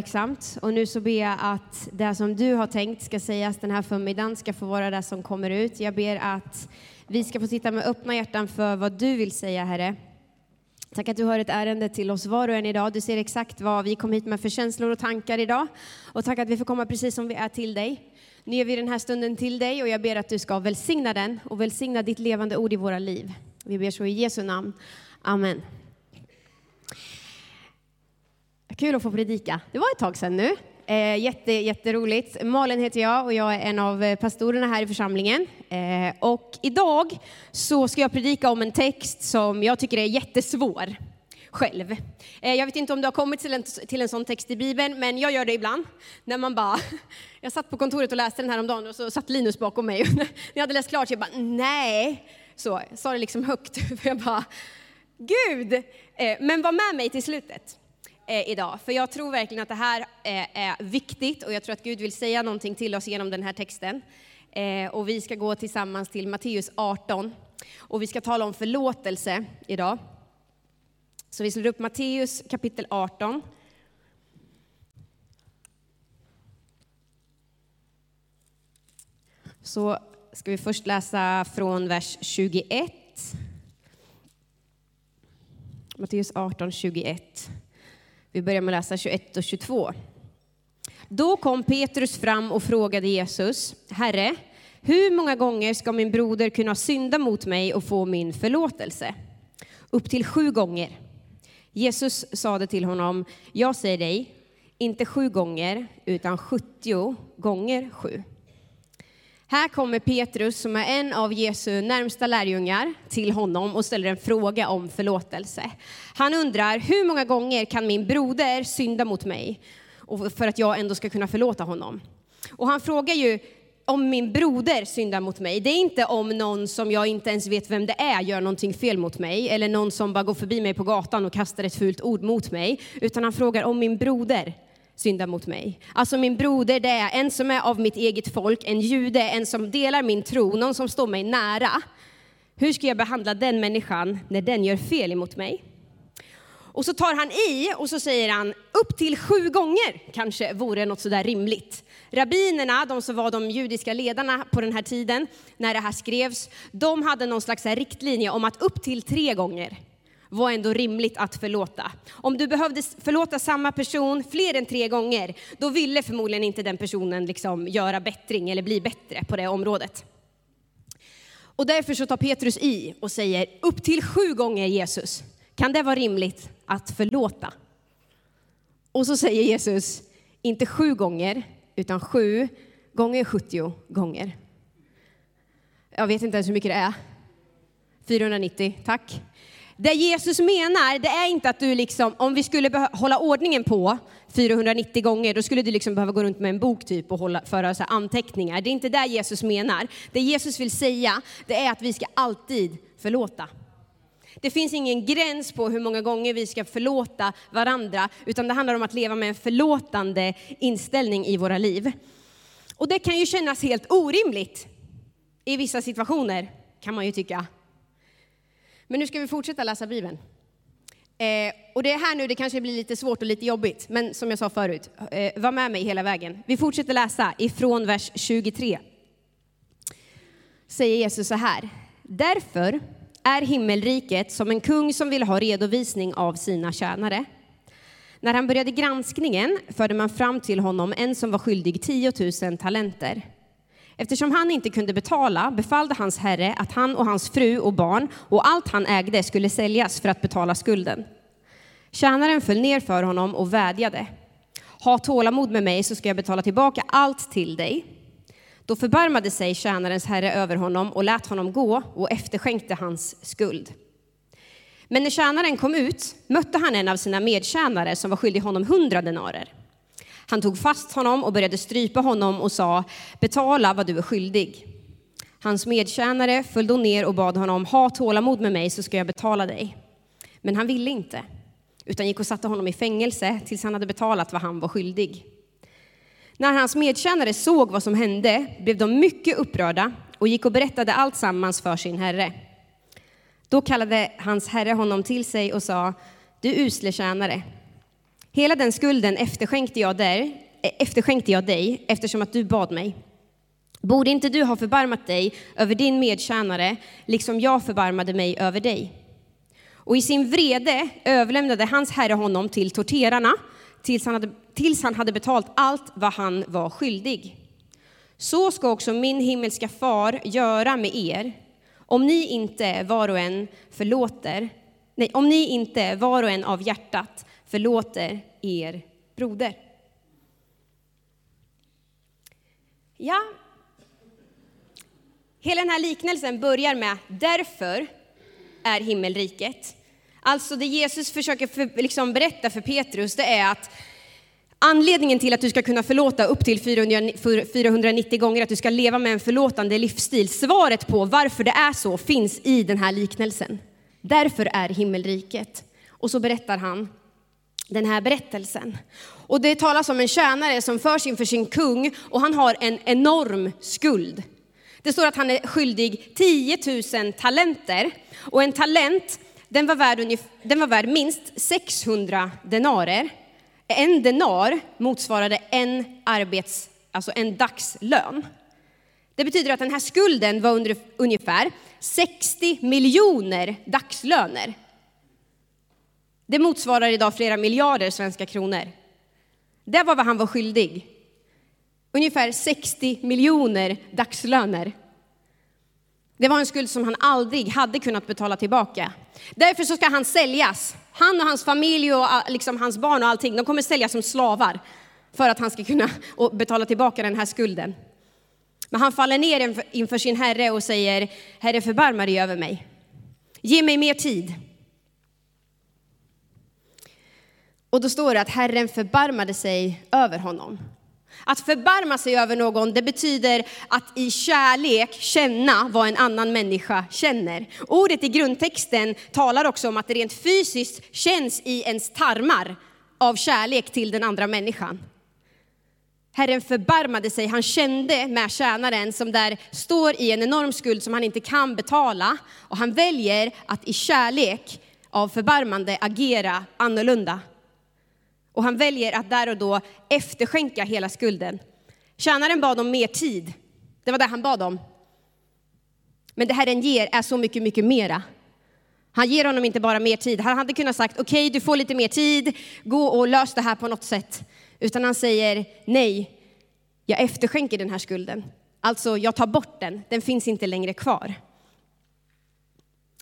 verksamt. Och nu så ber jag att det som du har tänkt ska sägas den här förmiddagen ska få vara det som kommer ut. Jag ber att vi ska få sitta med öppna hjärtan för vad du vill säga, Herre. Tack att du har ett ärende till oss var och en idag. Du ser exakt vad vi kom hit med för känslor och tankar idag. Och tack att vi får komma precis som vi är till dig. Nu ger vi den här stunden till dig och jag ber att du ska välsigna den och välsigna ditt levande ord i våra liv. Vi ber så i Jesu namn. Amen. Kul att få predika. Det var ett tag sedan nu. Eh, jätte, jätteroligt. Malin heter jag och jag är en av eh, pastorerna här i församlingen. Eh, och idag så ska jag predika om en text som jag tycker är jättesvår själv. Eh, jag vet inte om du har kommit till en, till en sån text i Bibeln, men jag gör det ibland. När man bara, jag satt på kontoret och läste den här om dagen och så satt Linus bakom mig. Och när jag hade läst klart så jag bara, nej. Så jag sa det liksom högt, för jag bara, Gud! Eh, men var med mig till slutet eh, idag, för jag tror verkligen att det här eh, är viktigt och jag tror att Gud vill säga någonting till oss genom den här texten. Eh, och vi ska gå tillsammans till Matteus 18 och vi ska tala om förlåtelse idag. Så vi slår upp Matteus kapitel 18. Så ska vi först läsa från vers 21. Matteus 18, 21. Vi börjar med att läsa 21 och 22. Då kom Petrus fram och frågade Jesus, Herre, hur många gånger ska min broder kunna synda mot mig och få min förlåtelse? Upp till sju gånger. Jesus sade till honom, jag säger dig, inte sju gånger, utan sjuttio gånger sju. Här kommer Petrus, som är en av Jesu närmsta lärjungar, till honom och ställer en fråga om förlåtelse. Han undrar, hur många gånger kan min broder synda mot mig för att jag ändå ska kunna förlåta honom? Och han frågar ju om min broder syndar mot mig. Det är inte om någon som jag inte ens vet vem det är gör någonting fel mot mig, eller någon som bara går förbi mig på gatan och kastar ett fult ord mot mig, utan han frågar om min broder syndar mot mig. Alltså min broder, det är en som är av mitt eget folk, en jude, en som delar min tro, någon som står mig nära. Hur ska jag behandla den människan när den gör fel emot mig? Och så tar han i och så säger han upp till sju gånger kanske vore något sådär rimligt. Rabbinerna, de som var de judiska ledarna på den här tiden, när det här skrevs, de hade någon slags riktlinje om att upp till tre gånger var ändå rimligt att förlåta. Om du behövde förlåta samma person fler än tre gånger, då ville förmodligen inte den personen liksom göra bättring eller bli bättre på det området. Och därför så tar Petrus i och säger upp till sju gånger Jesus, kan det vara rimligt att förlåta? Och så säger Jesus, inte sju gånger, utan sju gånger 70 gånger. Jag vet inte ens hur mycket det är. 490, tack. Det Jesus menar, det är inte att du liksom, om vi skulle hålla ordningen på 490 gånger, då skulle du liksom behöva gå runt med en bok typ och hålla, föra så anteckningar. Det är inte det Jesus menar. Det Jesus vill säga, det är att vi ska alltid förlåta. Det finns ingen gräns på hur många gånger vi ska förlåta varandra, utan det handlar om att leva med en förlåtande inställning i våra liv. Och det kan ju kännas helt orimligt i vissa situationer, kan man ju tycka. Men nu ska vi fortsätta läsa Bibeln. Eh, och det är här nu det kanske blir lite svårt och lite jobbigt, men som jag sa förut, eh, var med mig hela vägen. Vi fortsätter läsa ifrån vers 23. Säger Jesus så här. Därför är himmelriket som en kung som vill ha redovisning av sina tjänare. När han började granskningen förde man fram till honom en som var skyldig 10 000 talenter. Eftersom han inte kunde betala befallde hans herre att han och hans fru och barn och allt han ägde skulle säljas för att betala skulden. Tjänaren föll ner för honom och vädjade. Ha tålamod med mig så ska jag betala tillbaka allt till dig. Då förbarmade sig tjänarens herre över honom och lät honom gå och efterskänkte hans skuld. Men när tjänaren kom ut mötte han en av sina medtjänare som var skyldig honom hundra denarer. Han tog fast honom och började strypa honom och sa, betala vad du är skyldig. Hans medtjänare föll då ner och bad honom, ha tålamod med mig så ska jag betala dig. Men han ville inte, utan gick och satte honom i fängelse tills han hade betalat vad han var skyldig. När hans medtjänare såg vad som hände blev de mycket upprörda och gick och berättade allt sammans för sin herre. Då kallade hans herre honom till sig och sa, du usle tjänare, Hela den skulden efterskänkte jag, där, eh, efterskänkte jag dig eftersom att du bad mig. Borde inte du ha förbarmat dig över din medtjänare, liksom jag förbarmade mig över dig? Och i sin vrede överlämnade hans herre honom till torterarna tills han hade, tills han hade betalt allt vad han var skyldig. Så ska också min himmelska far göra med er, om ni inte var och en förlåter, nej, om ni inte var och en av hjärtat förlåter er broder. Ja, hela den här liknelsen börjar med därför är himmelriket. Alltså det Jesus försöker för, liksom berätta för Petrus, det är att anledningen till att du ska kunna förlåta upp till 490 gånger, att du ska leva med en förlåtande livsstil, svaret på varför det är så finns i den här liknelsen. Därför är himmelriket. Och så berättar han den här berättelsen. Och det talas om en tjänare som förs inför sin kung och han har en enorm skuld. Det står att han är skyldig 10 000 talenter och en talent den var värd, den var värd minst 600 denarer. En denar motsvarade en arbets, alltså en dagslön. Det betyder att den här skulden var under ungefär 60 miljoner dagslöner. Det motsvarar idag flera miljarder svenska kronor. Det var vad han var skyldig. Ungefär 60 miljoner dagslöner. Det var en skuld som han aldrig hade kunnat betala tillbaka. Därför så ska han säljas. Han och hans familj och ah, liksom hans barn och allting, de kommer säljas som slavar för att han ska kunna betala tillbaka den här skulden. Men han faller ner inför sin herre och säger, Herre förbarma dig över mig. Ge mig mer tid. Och då står det att Herren förbarmade sig över honom. Att förbarma sig över någon, det betyder att i kärlek känna vad en annan människa känner. Ordet i grundtexten talar också om att det rent fysiskt känns i ens tarmar av kärlek till den andra människan. Herren förbarmade sig, han kände med tjänaren som där står i en enorm skuld som han inte kan betala. Och han väljer att i kärlek av förbarmande agera annorlunda. Och han väljer att där och då efterskänka hela skulden. Tjänaren bad om mer tid. Det var det han bad om. Men det Herren ger är så mycket, mycket mera. Han ger honom inte bara mer tid. Han hade kunnat sagt, okej, okay, du får lite mer tid, gå och lös det här på något sätt. Utan han säger, nej, jag efterskänker den här skulden. Alltså, jag tar bort den, den finns inte längre kvar.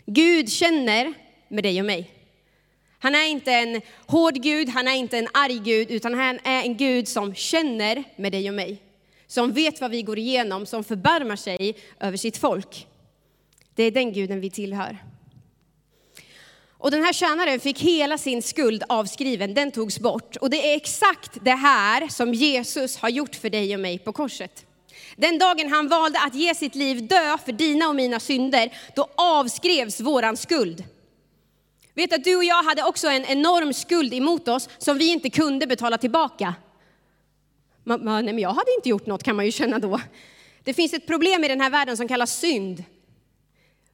Gud känner med dig och mig. Han är inte en hård Gud, han är inte en arg Gud, utan han är en Gud som känner med dig och mig. Som vet vad vi går igenom, som förbarmar sig över sitt folk. Det är den guden vi tillhör. Och den här tjänaren fick hela sin skuld avskriven, den togs bort. Och det är exakt det här som Jesus har gjort för dig och mig på korset. Den dagen han valde att ge sitt liv dö för dina och mina synder, då avskrevs våran skuld. Vet att du och jag hade också en enorm skuld emot oss som vi inte kunde betala tillbaka. Man, man, nej, men jag hade inte gjort något kan man ju känna då. Det finns ett problem i den här världen som kallas synd.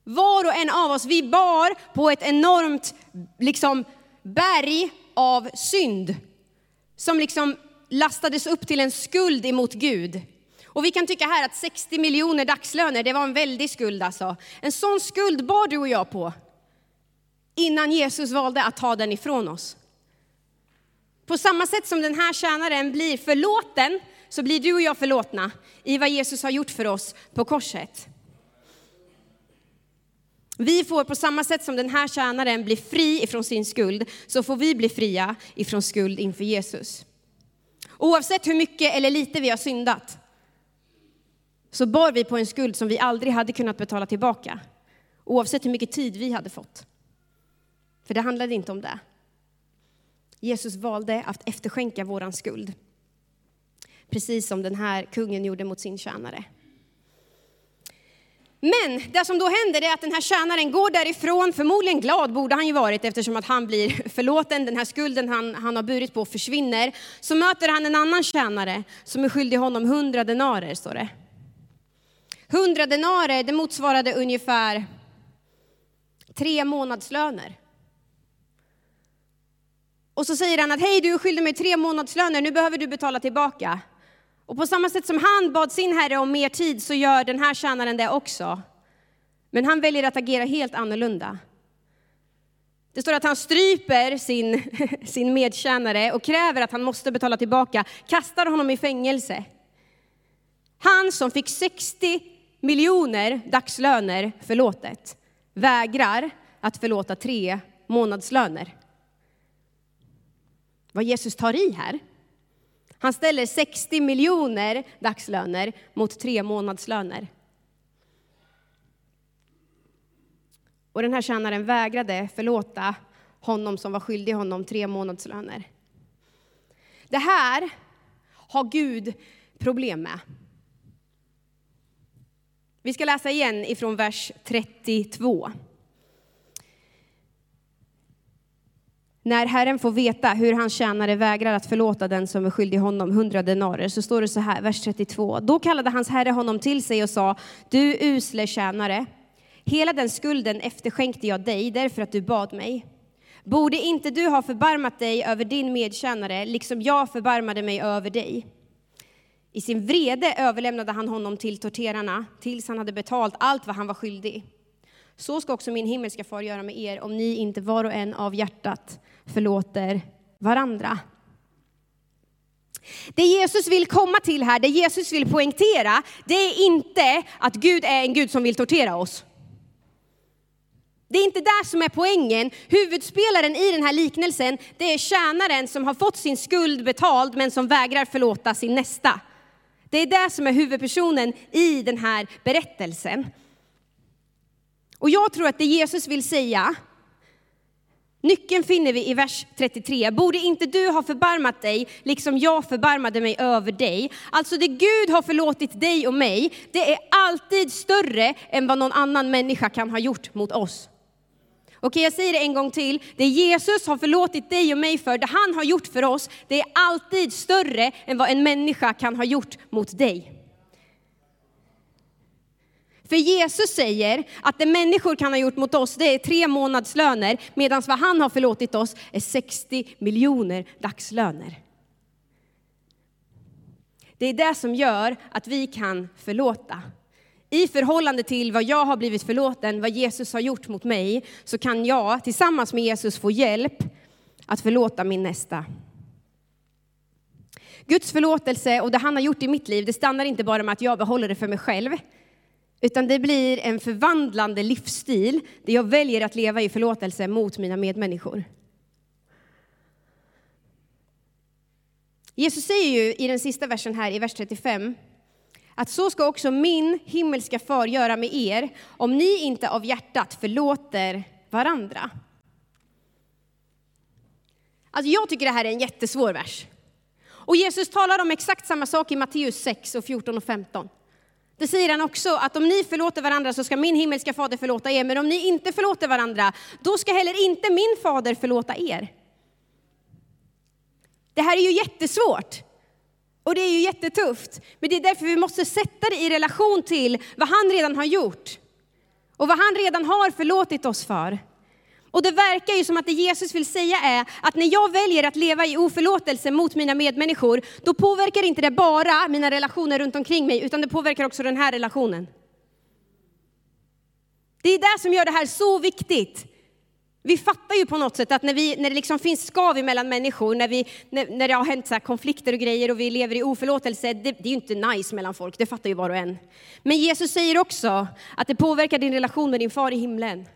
Var och en av oss, vi bar på ett enormt liksom, berg av synd. Som liksom lastades upp till en skuld emot Gud. Och vi kan tycka här att 60 miljoner dagslöner, det var en väldig skuld alltså. En sån skuld bar du och jag på innan Jesus valde att ta den ifrån oss. På samma sätt som den här tjänaren blir förlåten, så blir du och jag förlåtna i vad Jesus har gjort för oss på korset. Vi får på samma sätt som den här tjänaren bli fri ifrån sin skuld, så får vi bli fria ifrån skuld inför Jesus. Oavsett hur mycket eller lite vi har syndat, så bar vi på en skuld som vi aldrig hade kunnat betala tillbaka. Oavsett hur mycket tid vi hade fått. För det handlade inte om det. Jesus valde att efterskänka våran skuld. Precis som den här kungen gjorde mot sin tjänare. Men det som då händer är att den här tjänaren går därifrån, förmodligen glad borde han ju varit eftersom att han blir förlåten, den här skulden han, han har burit på försvinner. Så möter han en annan tjänare som är skyldig honom hundra denarer, står det. Hundra denarer, det motsvarade ungefär tre månadslöner. Och så säger han att hej, du är skyldig mig tre månadslöner, nu behöver du betala tillbaka. Och på samma sätt som han bad sin herre om mer tid så gör den här tjänaren det också. Men han väljer att agera helt annorlunda. Det står att han stryper sin, sin medtjänare och kräver att han måste betala tillbaka, kastar honom i fängelse. Han som fick 60 miljoner dagslöner förlåtet vägrar att förlåta tre månadslöner. Vad Jesus tar i här. Han ställer 60 miljoner dagslöner mot tre månadslöner. Och den här tjänaren vägrade förlåta honom som var skyldig honom tre månadslöner. Det här har Gud problem med. Vi ska läsa igen ifrån vers 32. När Herren får veta hur hans tjänare vägrar att förlåta den som är skyldig honom hundra denarer så står det så här, vers 32. Då kallade hans herre honom till sig och sa, du usle tjänare, hela den skulden efterskänkte jag dig därför att du bad mig. Borde inte du ha förbarmat dig över din medtjänare, liksom jag förbarmade mig över dig? I sin vrede överlämnade han honom till torterarna tills han hade betalt allt vad han var skyldig. Så ska också min himmelska far göra med er om ni inte var och en av hjärtat förlåter varandra. Det Jesus vill komma till här, det Jesus vill poängtera, det är inte att Gud är en Gud som vill tortera oss. Det är inte där som är poängen. Huvudspelaren i den här liknelsen, det är tjänaren som har fått sin skuld betald men som vägrar förlåta sin nästa. Det är det som är huvudpersonen i den här berättelsen. Och jag tror att det Jesus vill säga, nyckeln finner vi i vers 33. Borde inte du ha förbarmat dig, liksom jag förbarmade mig över dig? Alltså det Gud har förlåtit dig och mig, det är alltid större än vad någon annan människa kan ha gjort mot oss. Okej, jag säger det en gång till. Det Jesus har förlåtit dig och mig för, det han har gjort för oss, det är alltid större än vad en människa kan ha gjort mot dig. För Jesus säger att det människor kan ha gjort mot oss, det är tre månadslöner, medan vad han har förlåtit oss är 60 miljoner dagslöner. Det är det som gör att vi kan förlåta. I förhållande till vad jag har blivit förlåten, vad Jesus har gjort mot mig, så kan jag tillsammans med Jesus få hjälp att förlåta min nästa. Guds förlåtelse och det han har gjort i mitt liv, det stannar inte bara med att jag behåller det för mig själv, utan det blir en förvandlande livsstil där jag väljer att leva i förlåtelse mot mina medmänniskor. Jesus säger ju i den sista versen här, i vers 35, att så ska också min himmelska far göra med er om ni inte av hjärtat förlåter varandra. Alltså jag tycker det här är en jättesvår vers. Och Jesus talar om exakt samma sak i Matteus 6 och 14 och 15. Det säger han också, att om ni förlåter varandra så ska min himmelska fader förlåta er, men om ni inte förlåter varandra, då ska heller inte min fader förlåta er. Det här är ju jättesvårt. Och det är ju jättetufft. Men det är därför vi måste sätta det i relation till vad han redan har gjort. Och vad han redan har förlåtit oss för. Och det verkar ju som att det Jesus vill säga är att när jag väljer att leva i oförlåtelse mot mina medmänniskor, då påverkar inte det bara mina relationer runt omkring mig, utan det påverkar också den här relationen. Det är det som gör det här så viktigt. Vi fattar ju på något sätt att när, vi, när det liksom finns skav mellan människor, när, vi, när, när det har hänt så konflikter och grejer och vi lever i oförlåtelse, det, det är ju inte nice mellan folk, det fattar ju var och en. Men Jesus säger också att det påverkar din relation med din far i himlen.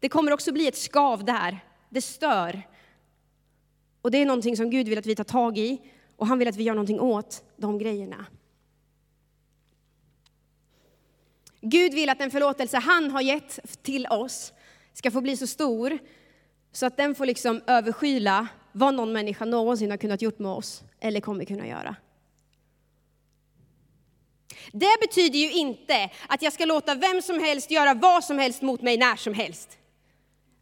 Det kommer också bli ett skav där, det stör. Och det är någonting som Gud vill att vi tar tag i och han vill att vi gör någonting åt de grejerna. Gud vill att den förlåtelse han har gett till oss ska få bli så stor så att den får liksom överskyla vad någon människa någonsin har kunnat gjort med oss eller kommer kunna göra. Det betyder ju inte att jag ska låta vem som helst göra vad som helst mot mig när som helst.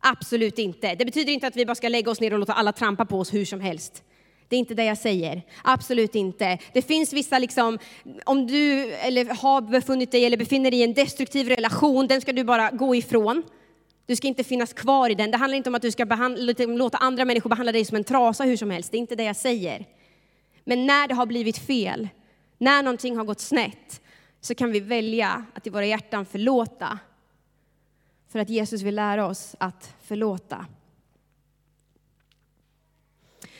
Absolut inte. Det betyder inte att vi bara ska lägga oss ner och låta alla trampa på oss hur som helst. Det är inte det jag säger. Absolut inte. Det finns vissa, liksom, om du eller har befunnit dig eller befinner dig i en destruktiv relation, den ska du bara gå ifrån. Du ska inte finnas kvar i den. Det handlar inte om att du ska behandla, låta andra människor behandla dig som en trasa hur som helst. Det är inte det jag säger. Men när det har blivit fel, när någonting har gått snett, så kan vi välja att i våra hjärtan förlåta. För att Jesus vill lära oss att förlåta.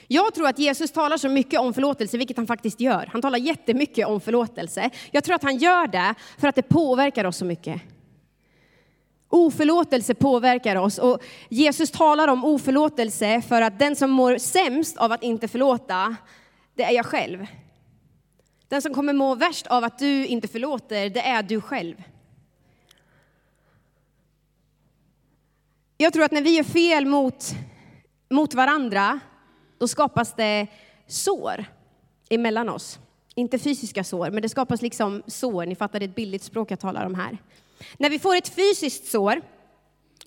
Jag tror att Jesus talar så mycket om förlåtelse, vilket han faktiskt gör. Han talar jättemycket om förlåtelse. Jag tror att han gör det för att det påverkar oss så mycket. Oförlåtelse påverkar oss och Jesus talar om oförlåtelse för att den som mår sämst av att inte förlåta, det är jag själv. Den som kommer må värst av att du inte förlåter, det är du själv. Jag tror att när vi gör fel mot, mot varandra, då skapas det sår emellan oss. Inte fysiska sår, men det skapas liksom sår. Ni fattar, det är ett billigt språk jag talar om här. När vi får ett fysiskt sår,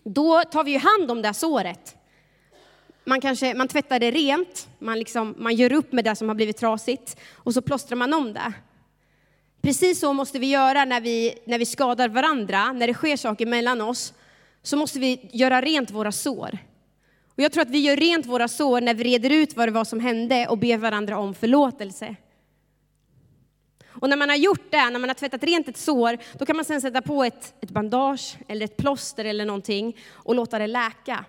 då tar vi ju hand om det såret. Man, kanske, man tvättar det rent, man, liksom, man gör upp med det som har blivit trasigt och så plåstrar man om det. Precis så måste vi göra när vi, när vi skadar varandra, när det sker saker mellan oss, så måste vi göra rent våra sår. Och jag tror att vi gör rent våra sår när vi reder ut vad det var som hände och ber varandra om förlåtelse. Och när man har gjort det, när man har tvättat rent ett sår, då kan man sen sätta på ett, ett bandage eller ett plåster eller någonting och låta det läka.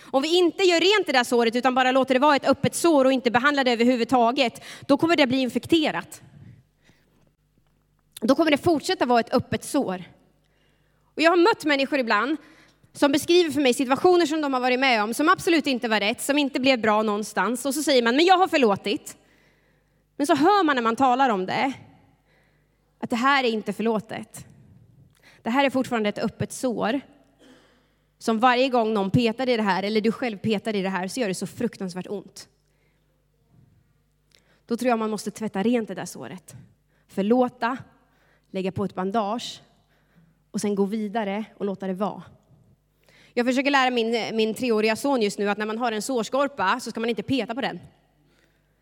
Om vi inte gör rent det där såret utan bara låter det vara ett öppet sår och inte behandlar det överhuvudtaget, då kommer det bli infekterat. Då kommer det fortsätta vara ett öppet sår. Och jag har mött människor ibland som beskriver för mig situationer som de har varit med om, som absolut inte var rätt, som inte blev bra någonstans. Och så säger man, men jag har förlåtit. Men så hör man när man talar om det, att det här är inte förlåtet. Det här är fortfarande ett öppet sår. Som varje gång någon petar i det här, eller du själv petar i det här, så gör det så fruktansvärt ont. Då tror jag man måste tvätta rent det där såret. Förlåta, lägga på ett bandage och sen gå vidare och låta det vara. Jag försöker lära min, min treåriga son just nu att när man har en sårskorpa så ska man inte peta på den.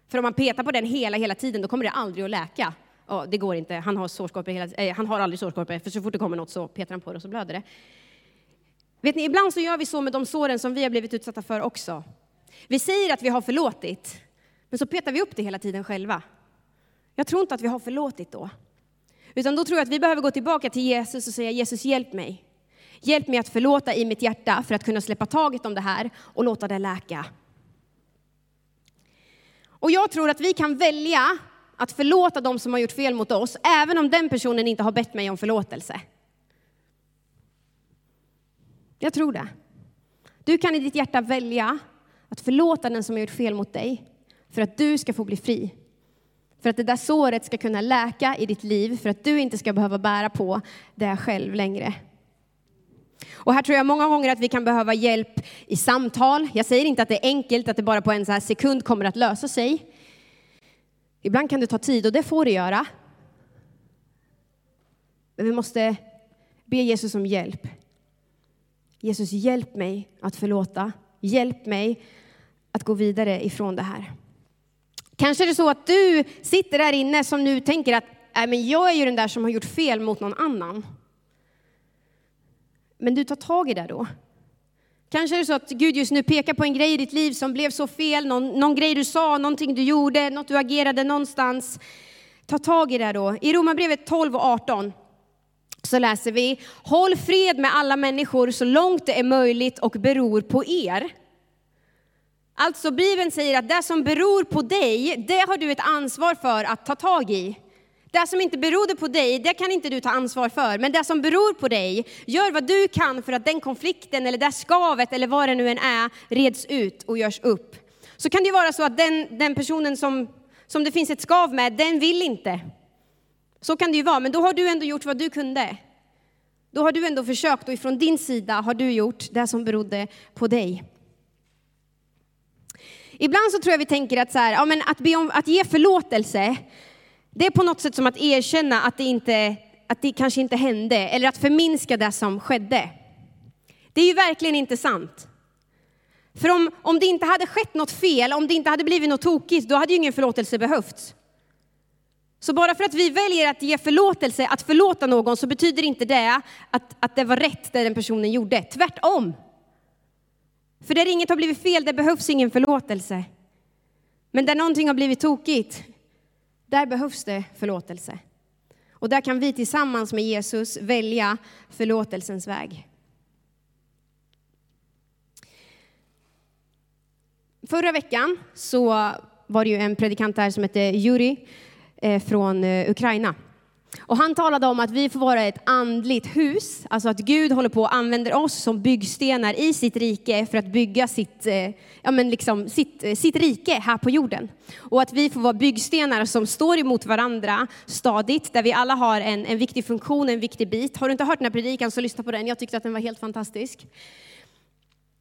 För om man petar på den hela, hela tiden, då kommer det aldrig att läka. Oh, det går inte, han har, sårskorpor hela, eh, han har aldrig sårskorpor, för så fort det kommer något så petar han på det och så blöder det. Vet ni, ibland så gör vi så med de såren som vi har blivit utsatta för också. Vi säger att vi har förlåtit, men så petar vi upp det hela tiden själva. Jag tror inte att vi har förlåtit då. Utan då tror jag att vi behöver gå tillbaka till Jesus och säga Jesus hjälp mig. Hjälp mig att förlåta i mitt hjärta för att kunna släppa taget om det här och låta det läka. Och jag tror att vi kan välja att förlåta dem som har gjort fel mot oss, även om den personen inte har bett mig om förlåtelse. Jag tror det. Du kan i ditt hjärta välja att förlåta den som har gjort fel mot dig, för att du ska få bli fri. För att det där såret ska kunna läka i ditt liv, för att du inte ska behöva bära på det själv längre. Och här tror jag många gånger att vi kan behöva hjälp i samtal. Jag säger inte att det är enkelt, att det bara på en så här sekund kommer att lösa sig. Ibland kan det ta tid och det får det göra. Men vi måste be Jesus om hjälp. Jesus, hjälp mig att förlåta. Hjälp mig att gå vidare ifrån det här. Kanske är det så att du sitter där inne som nu tänker att äh, men jag är ju den där som har gjort fel mot någon annan. Men du tar tag i det då. Kanske är det så att Gud just nu pekar på en grej i ditt liv som blev så fel, någon, någon grej du sa, någonting du gjorde, något du agerade någonstans. Ta tag i det då. I Romarbrevet 12 och 18 så läser vi, håll fred med alla människor så långt det är möjligt och beror på er. Alltså Bibeln säger att det som beror på dig, det har du ett ansvar för att ta tag i. Det som inte berodde på dig, det kan inte du ta ansvar för. Men det som beror på dig, gör vad du kan för att den konflikten eller det skavet eller vad det nu än är, reds ut och görs upp. Så kan det ju vara så att den, den personen som, som det finns ett skav med, den vill inte. Så kan det ju vara, men då har du ändå gjort vad du kunde. Då har du ändå försökt och ifrån din sida har du gjort det som berodde på dig. Ibland så tror jag vi tänker att, så här, ja, men att, be om, att ge förlåtelse, det är på något sätt som att erkänna att det, inte, att det kanske inte hände, eller att förminska det som skedde. Det är ju verkligen inte sant. För om, om det inte hade skett något fel, om det inte hade blivit något tokigt, då hade ju ingen förlåtelse behövts. Så bara för att vi väljer att ge förlåtelse, att förlåta någon, så betyder inte det att, att det var rätt det den personen gjorde. Tvärtom. För där inget har blivit fel, det behövs ingen förlåtelse. Men där någonting har blivit tokigt, där behövs det förlåtelse. Och där kan vi tillsammans med Jesus välja förlåtelsens väg. Förra veckan så var det ju en predikant där som hette Juri eh, från eh, Ukraina. Och han talade om att vi får vara ett andligt hus, alltså att Gud håller på och använder oss som byggstenar i sitt rike för att bygga sitt, eh, ja men liksom sitt, eh, sitt rike här på jorden. Och att vi får vara byggstenar som står emot varandra stadigt, där vi alla har en, en viktig funktion, en viktig bit. Har du inte hört den här predikan så lyssna på den, jag tyckte att den var helt fantastisk.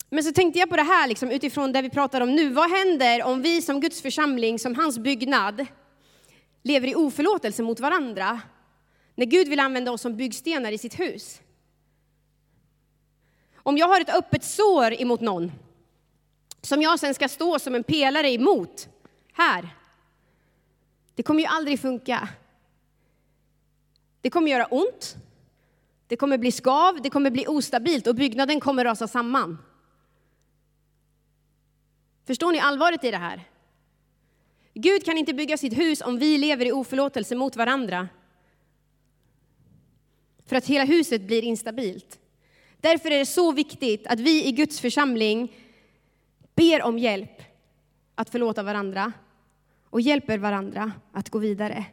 Men så tänkte jag på det här liksom, utifrån det vi pratar om nu. Vad händer om vi som Guds församling, som hans byggnad, lever i oförlåtelse mot varandra? När Gud vill använda oss som byggstenar i sitt hus. Om jag har ett öppet sår emot någon, som jag sen ska stå som en pelare emot, här. Det kommer ju aldrig funka. Det kommer göra ont, det kommer bli skav, det kommer bli ostabilt och byggnaden kommer rasa samman. Förstår ni allvaret i det här? Gud kan inte bygga sitt hus om vi lever i oförlåtelse mot varandra. För att hela huset blir instabilt. Därför är det så viktigt att vi i Guds församling ber om hjälp att förlåta varandra och hjälper varandra att gå vidare.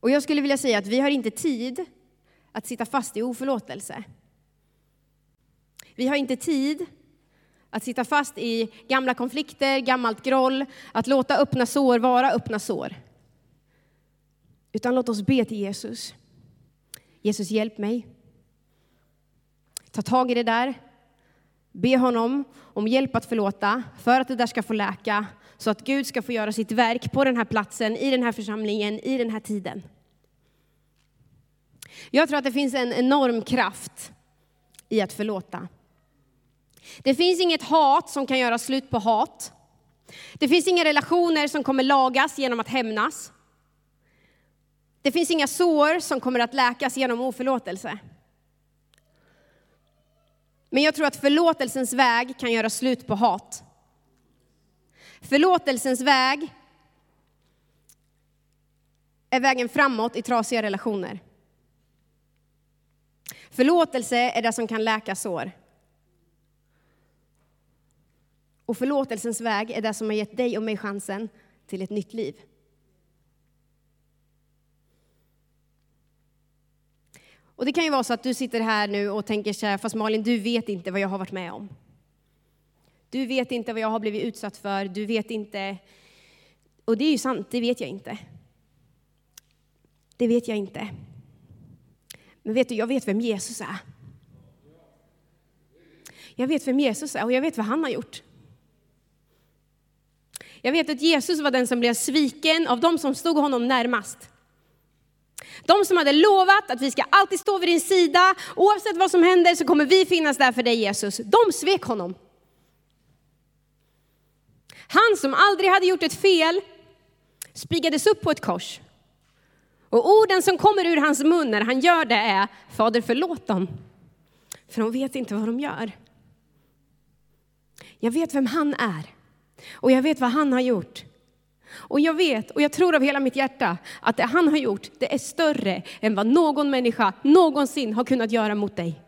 Och jag skulle vilja säga att vi har inte tid att sitta fast i oförlåtelse. Vi har inte tid att sitta fast i gamla konflikter, gammalt groll, att låta öppna sår vara öppna sår. Utan låt oss be till Jesus. Jesus, hjälp mig. Ta tag i det där. Be honom om hjälp att förlåta för att det där ska få läka, så att Gud ska få göra sitt verk på den här platsen, i den här församlingen, i den här tiden. Jag tror att det finns en enorm kraft i att förlåta. Det finns inget hat som kan göra slut på hat. Det finns inga relationer som kommer lagas genom att hämnas. Det finns inga sår som kommer att läkas genom oförlåtelse. Men jag tror att förlåtelsens väg kan göra slut på hat. Förlåtelsens väg är vägen framåt i trasiga relationer. Förlåtelse är det som kan läka sår. Och förlåtelsens väg är det som har gett dig och mig chansen till ett nytt liv. Och det kan ju vara så att du sitter här nu och tänker så här, fast Malin, du vet inte vad jag har varit med om. Du vet inte vad jag har blivit utsatt för, du vet inte. Och det är ju sant, det vet jag inte. Det vet jag inte. Men vet du, jag vet vem Jesus är. Jag vet vem Jesus är och jag vet vad han har gjort. Jag vet att Jesus var den som blev sviken av de som stod honom närmast. De som hade lovat att vi ska alltid stå vid din sida, oavsett vad som händer så kommer vi finnas där för dig Jesus. De svek honom. Han som aldrig hade gjort ett fel spigades upp på ett kors. Och orden som kommer ur hans mun när han gör det är, Fader förlåt dem, för de vet inte vad de gör. Jag vet vem han är. Och jag vet vad han har gjort. Och jag vet, och jag tror av hela mitt hjärta, att det han har gjort, det är större än vad någon människa någonsin har kunnat göra mot dig.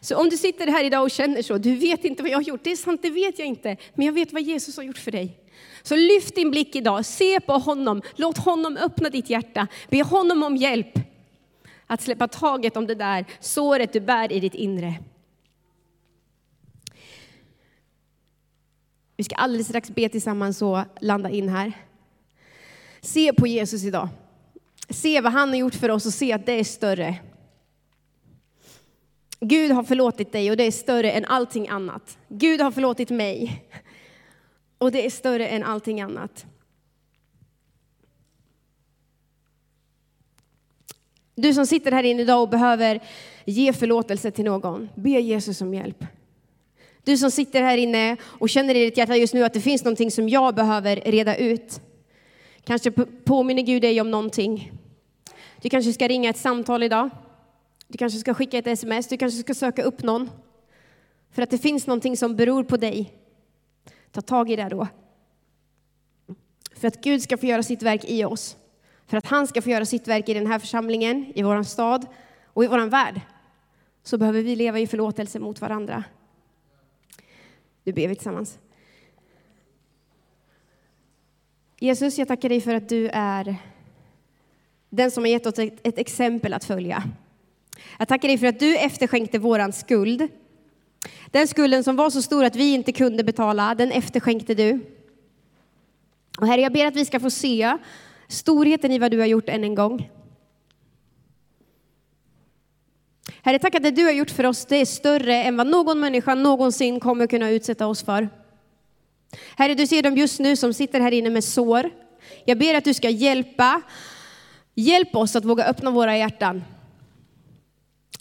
Så om du sitter här idag och känner så, du vet inte vad jag har gjort, det är sant, det vet jag inte, men jag vet vad Jesus har gjort för dig. Så lyft din blick idag, se på honom, låt honom öppna ditt hjärta, be honom om hjälp att släppa taget om det där såret du bär i ditt inre. Vi ska alldeles strax be tillsammans och landa in här. Se på Jesus idag. Se vad han har gjort för oss och se att det är större. Gud har förlåtit dig och det är större än allting annat. Gud har förlåtit mig och det är större än allting annat. Du som sitter här inne idag och behöver ge förlåtelse till någon, be Jesus om hjälp. Du som sitter här inne och känner i ditt hjärta just nu att det finns någonting som jag behöver reda ut. Kanske påminner Gud dig om någonting. Du kanske ska ringa ett samtal idag. Du kanske ska skicka ett sms, du kanske ska söka upp någon. För att det finns någonting som beror på dig. Ta tag i det då. För att Gud ska få göra sitt verk i oss. För att han ska få göra sitt verk i den här församlingen, i vår stad och i vår värld. Så behöver vi leva i förlåtelse mot varandra. Nu ber vi tillsammans. Jesus, jag tackar dig för att du är den som har gett oss ett, ett exempel att följa. Jag tackar dig för att du efterskänkte våran skuld. Den skulden som var så stor att vi inte kunde betala, den efterskänkte du. Och Herre, jag ber att vi ska få se storheten i vad du har gjort än en gång. Herre, tack att det du har gjort för oss, det är större än vad någon människa någonsin kommer kunna utsätta oss för. Herre, du ser dem just nu som sitter här inne med sår. Jag ber att du ska hjälpa, hjälp oss att våga öppna våra hjärtan.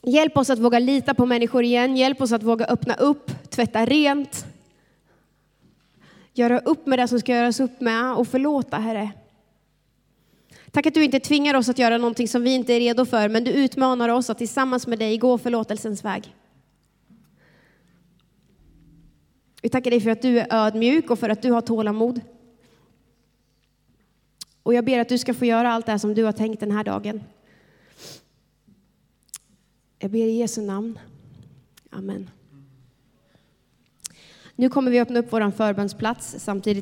Hjälp oss att våga lita på människor igen, hjälp oss att våga öppna upp, tvätta rent. Göra upp med det som ska göras upp med och förlåta, Herre. Tack att du inte tvingar oss att göra någonting som vi inte är redo för, men du utmanar oss att tillsammans med dig gå förlåtelsens väg. Vi tackar dig för att du är ödmjuk och för att du har tålamod. Och jag ber att du ska få göra allt det här som du har tänkt den här dagen. Jag ber i Jesu namn. Amen. Nu kommer vi öppna upp vår förbönsplats samtidigt